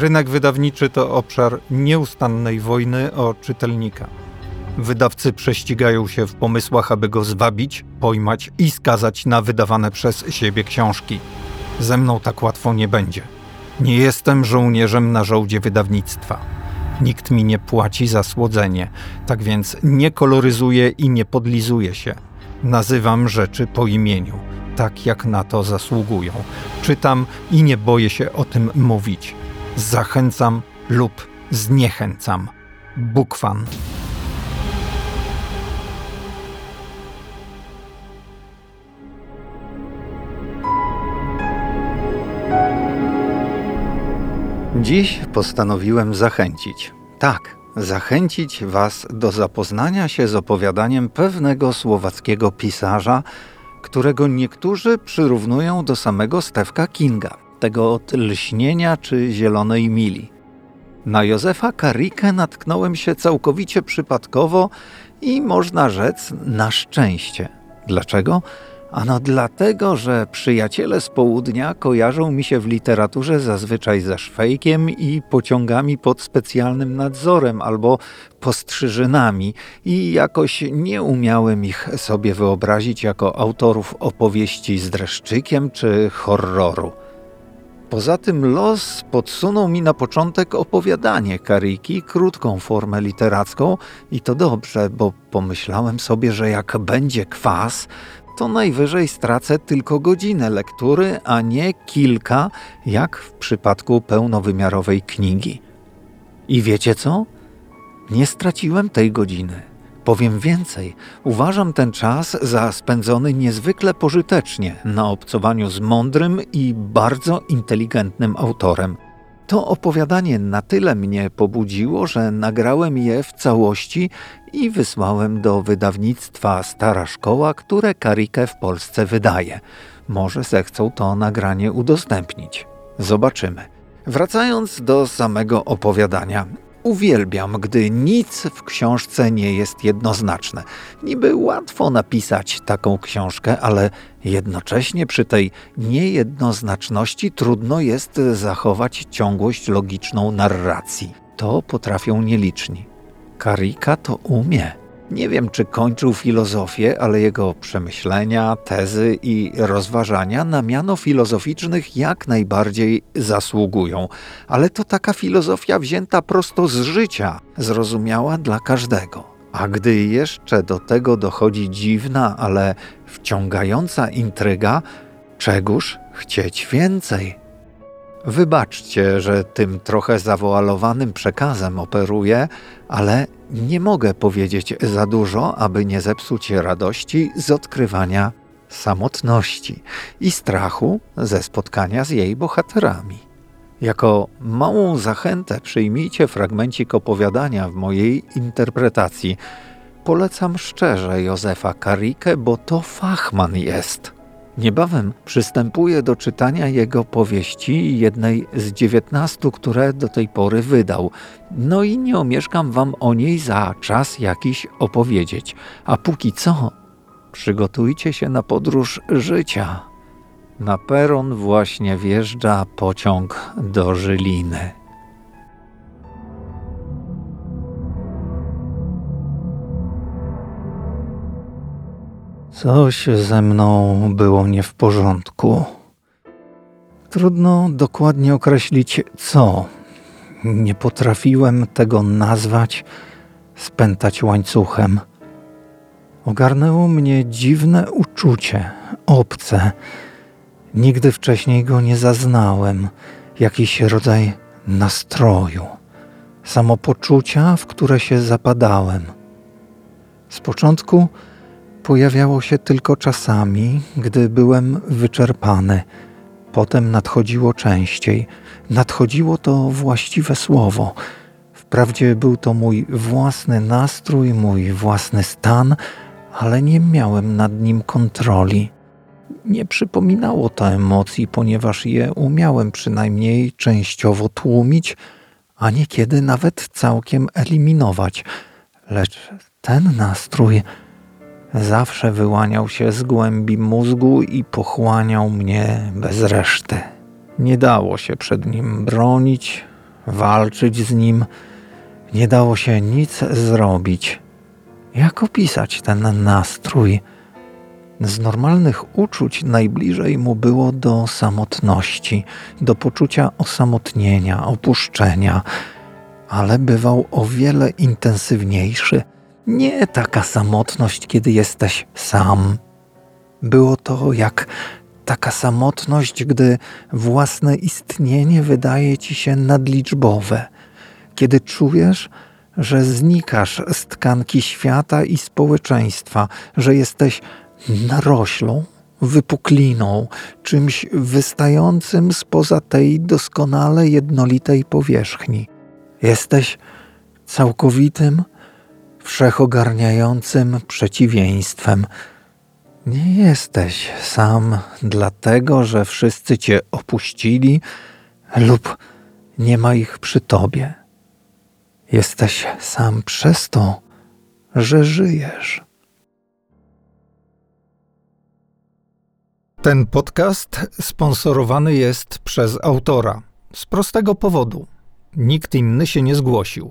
Rynek wydawniczy to obszar nieustannej wojny o czytelnika. Wydawcy prześcigają się w pomysłach, aby go zwabić, pojmać i skazać na wydawane przez siebie książki. Ze mną tak łatwo nie będzie. Nie jestem żołnierzem na żołdzie wydawnictwa. Nikt mi nie płaci za słodzenie, tak więc nie koloryzuję i nie podlizuję się. Nazywam rzeczy po imieniu, tak jak na to zasługują. Czytam i nie boję się o tym mówić. Zachęcam lub zniechęcam. Bukwan. Dziś postanowiłem zachęcić. Tak, zachęcić Was do zapoznania się z opowiadaniem pewnego słowackiego pisarza, którego niektórzy przyrównują do samego Stefka Kinga, tego od lśnienia czy zielonej mili. Na Józefa Karikę natknąłem się całkowicie przypadkowo i można rzec na szczęście. Dlaczego? Ano dlatego, że przyjaciele z południa kojarzą mi się w literaturze zazwyczaj ze szwejkiem i pociągami pod specjalnym nadzorem albo postrzyżynami i jakoś nie umiałem ich sobie wyobrazić jako autorów opowieści z dreszczykiem czy horroru. Poza tym los podsunął mi na początek opowiadanie Kariki, krótką formę literacką i to dobrze, bo pomyślałem sobie, że jak będzie kwas, to najwyżej stracę tylko godzinę lektury, a nie kilka, jak w przypadku pełnowymiarowej knigi. I wiecie co? Nie straciłem tej godziny. Powiem więcej, uważam ten czas za spędzony niezwykle pożytecznie na obcowaniu z mądrym i bardzo inteligentnym autorem. To opowiadanie na tyle mnie pobudziło, że nagrałem je w całości i wysłałem do wydawnictwa Stara Szkoła, które Karikę w Polsce wydaje. Może zechcą to nagranie udostępnić. Zobaczymy. Wracając do samego opowiadania. Uwielbiam, gdy nic w książce nie jest jednoznaczne. Niby łatwo napisać taką książkę, ale jednocześnie przy tej niejednoznaczności trudno jest zachować ciągłość logiczną narracji. To potrafią nieliczni. Karika to umie. Nie wiem, czy kończył filozofię, ale jego przemyślenia, tezy i rozważania na miano filozoficznych jak najbardziej zasługują. Ale to taka filozofia wzięta prosto z życia, zrozumiała dla każdego. A gdy jeszcze do tego dochodzi dziwna, ale wciągająca intryga, czegóż chcieć więcej? Wybaczcie, że tym trochę zawoalowanym przekazem operuję, ale nie mogę powiedzieć za dużo, aby nie zepsuć radości z odkrywania samotności i strachu ze spotkania z jej bohaterami. Jako małą zachętę przyjmijcie fragmencik opowiadania w mojej interpretacji. Polecam szczerze Józefa Karikę, bo to fachman jest. Niebawem przystępuję do czytania jego powieści, jednej z dziewiętnastu, które do tej pory wydał. No i nie omieszkam wam o niej za czas jakiś opowiedzieć. A póki co, przygotujcie się na podróż życia. Na peron właśnie wjeżdża pociąg do Żyliny. Coś ze mną było nie w porządku. Trudno dokładnie określić co. Nie potrafiłem tego nazwać, spętać łańcuchem. Ogarnęło mnie dziwne uczucie, obce. Nigdy wcześniej go nie zaznałem. Jakiś rodzaj nastroju, samopoczucia, w które się zapadałem. Z początku pojawiało się tylko czasami, gdy byłem wyczerpany. Potem nadchodziło częściej. Nadchodziło to właściwe słowo. Wprawdzie był to mój własny nastrój, mój własny stan, ale nie miałem nad nim kontroli. Nie przypominało to emocji, ponieważ je umiałem przynajmniej częściowo tłumić, a niekiedy nawet całkiem eliminować. Lecz ten nastrój zawsze wyłaniał się z głębi mózgu i pochłaniał mnie bez reszty. Nie dało się przed nim bronić, walczyć z nim, nie dało się nic zrobić. Jak opisać ten nastrój? Z normalnych uczuć najbliżej mu było do samotności, do poczucia osamotnienia, opuszczenia, ale bywał o wiele intensywniejszy. Nie taka samotność, kiedy jesteś sam. Było to jak taka samotność, gdy własne istnienie wydaje ci się nadliczbowe, kiedy czujesz, że znikasz z tkanki świata i społeczeństwa, że jesteś naroślą, wypukliną, czymś wystającym spoza tej doskonale jednolitej powierzchni. Jesteś całkowitym, wszechogarniającym przeciwieństwem. Nie jesteś sam dlatego, że wszyscy cię opuścili lub nie ma ich przy tobie. Jesteś sam przez to, że żyjesz. Ten podcast sponsorowany jest przez autora. Z prostego powodu. Nikt inny się nie zgłosił.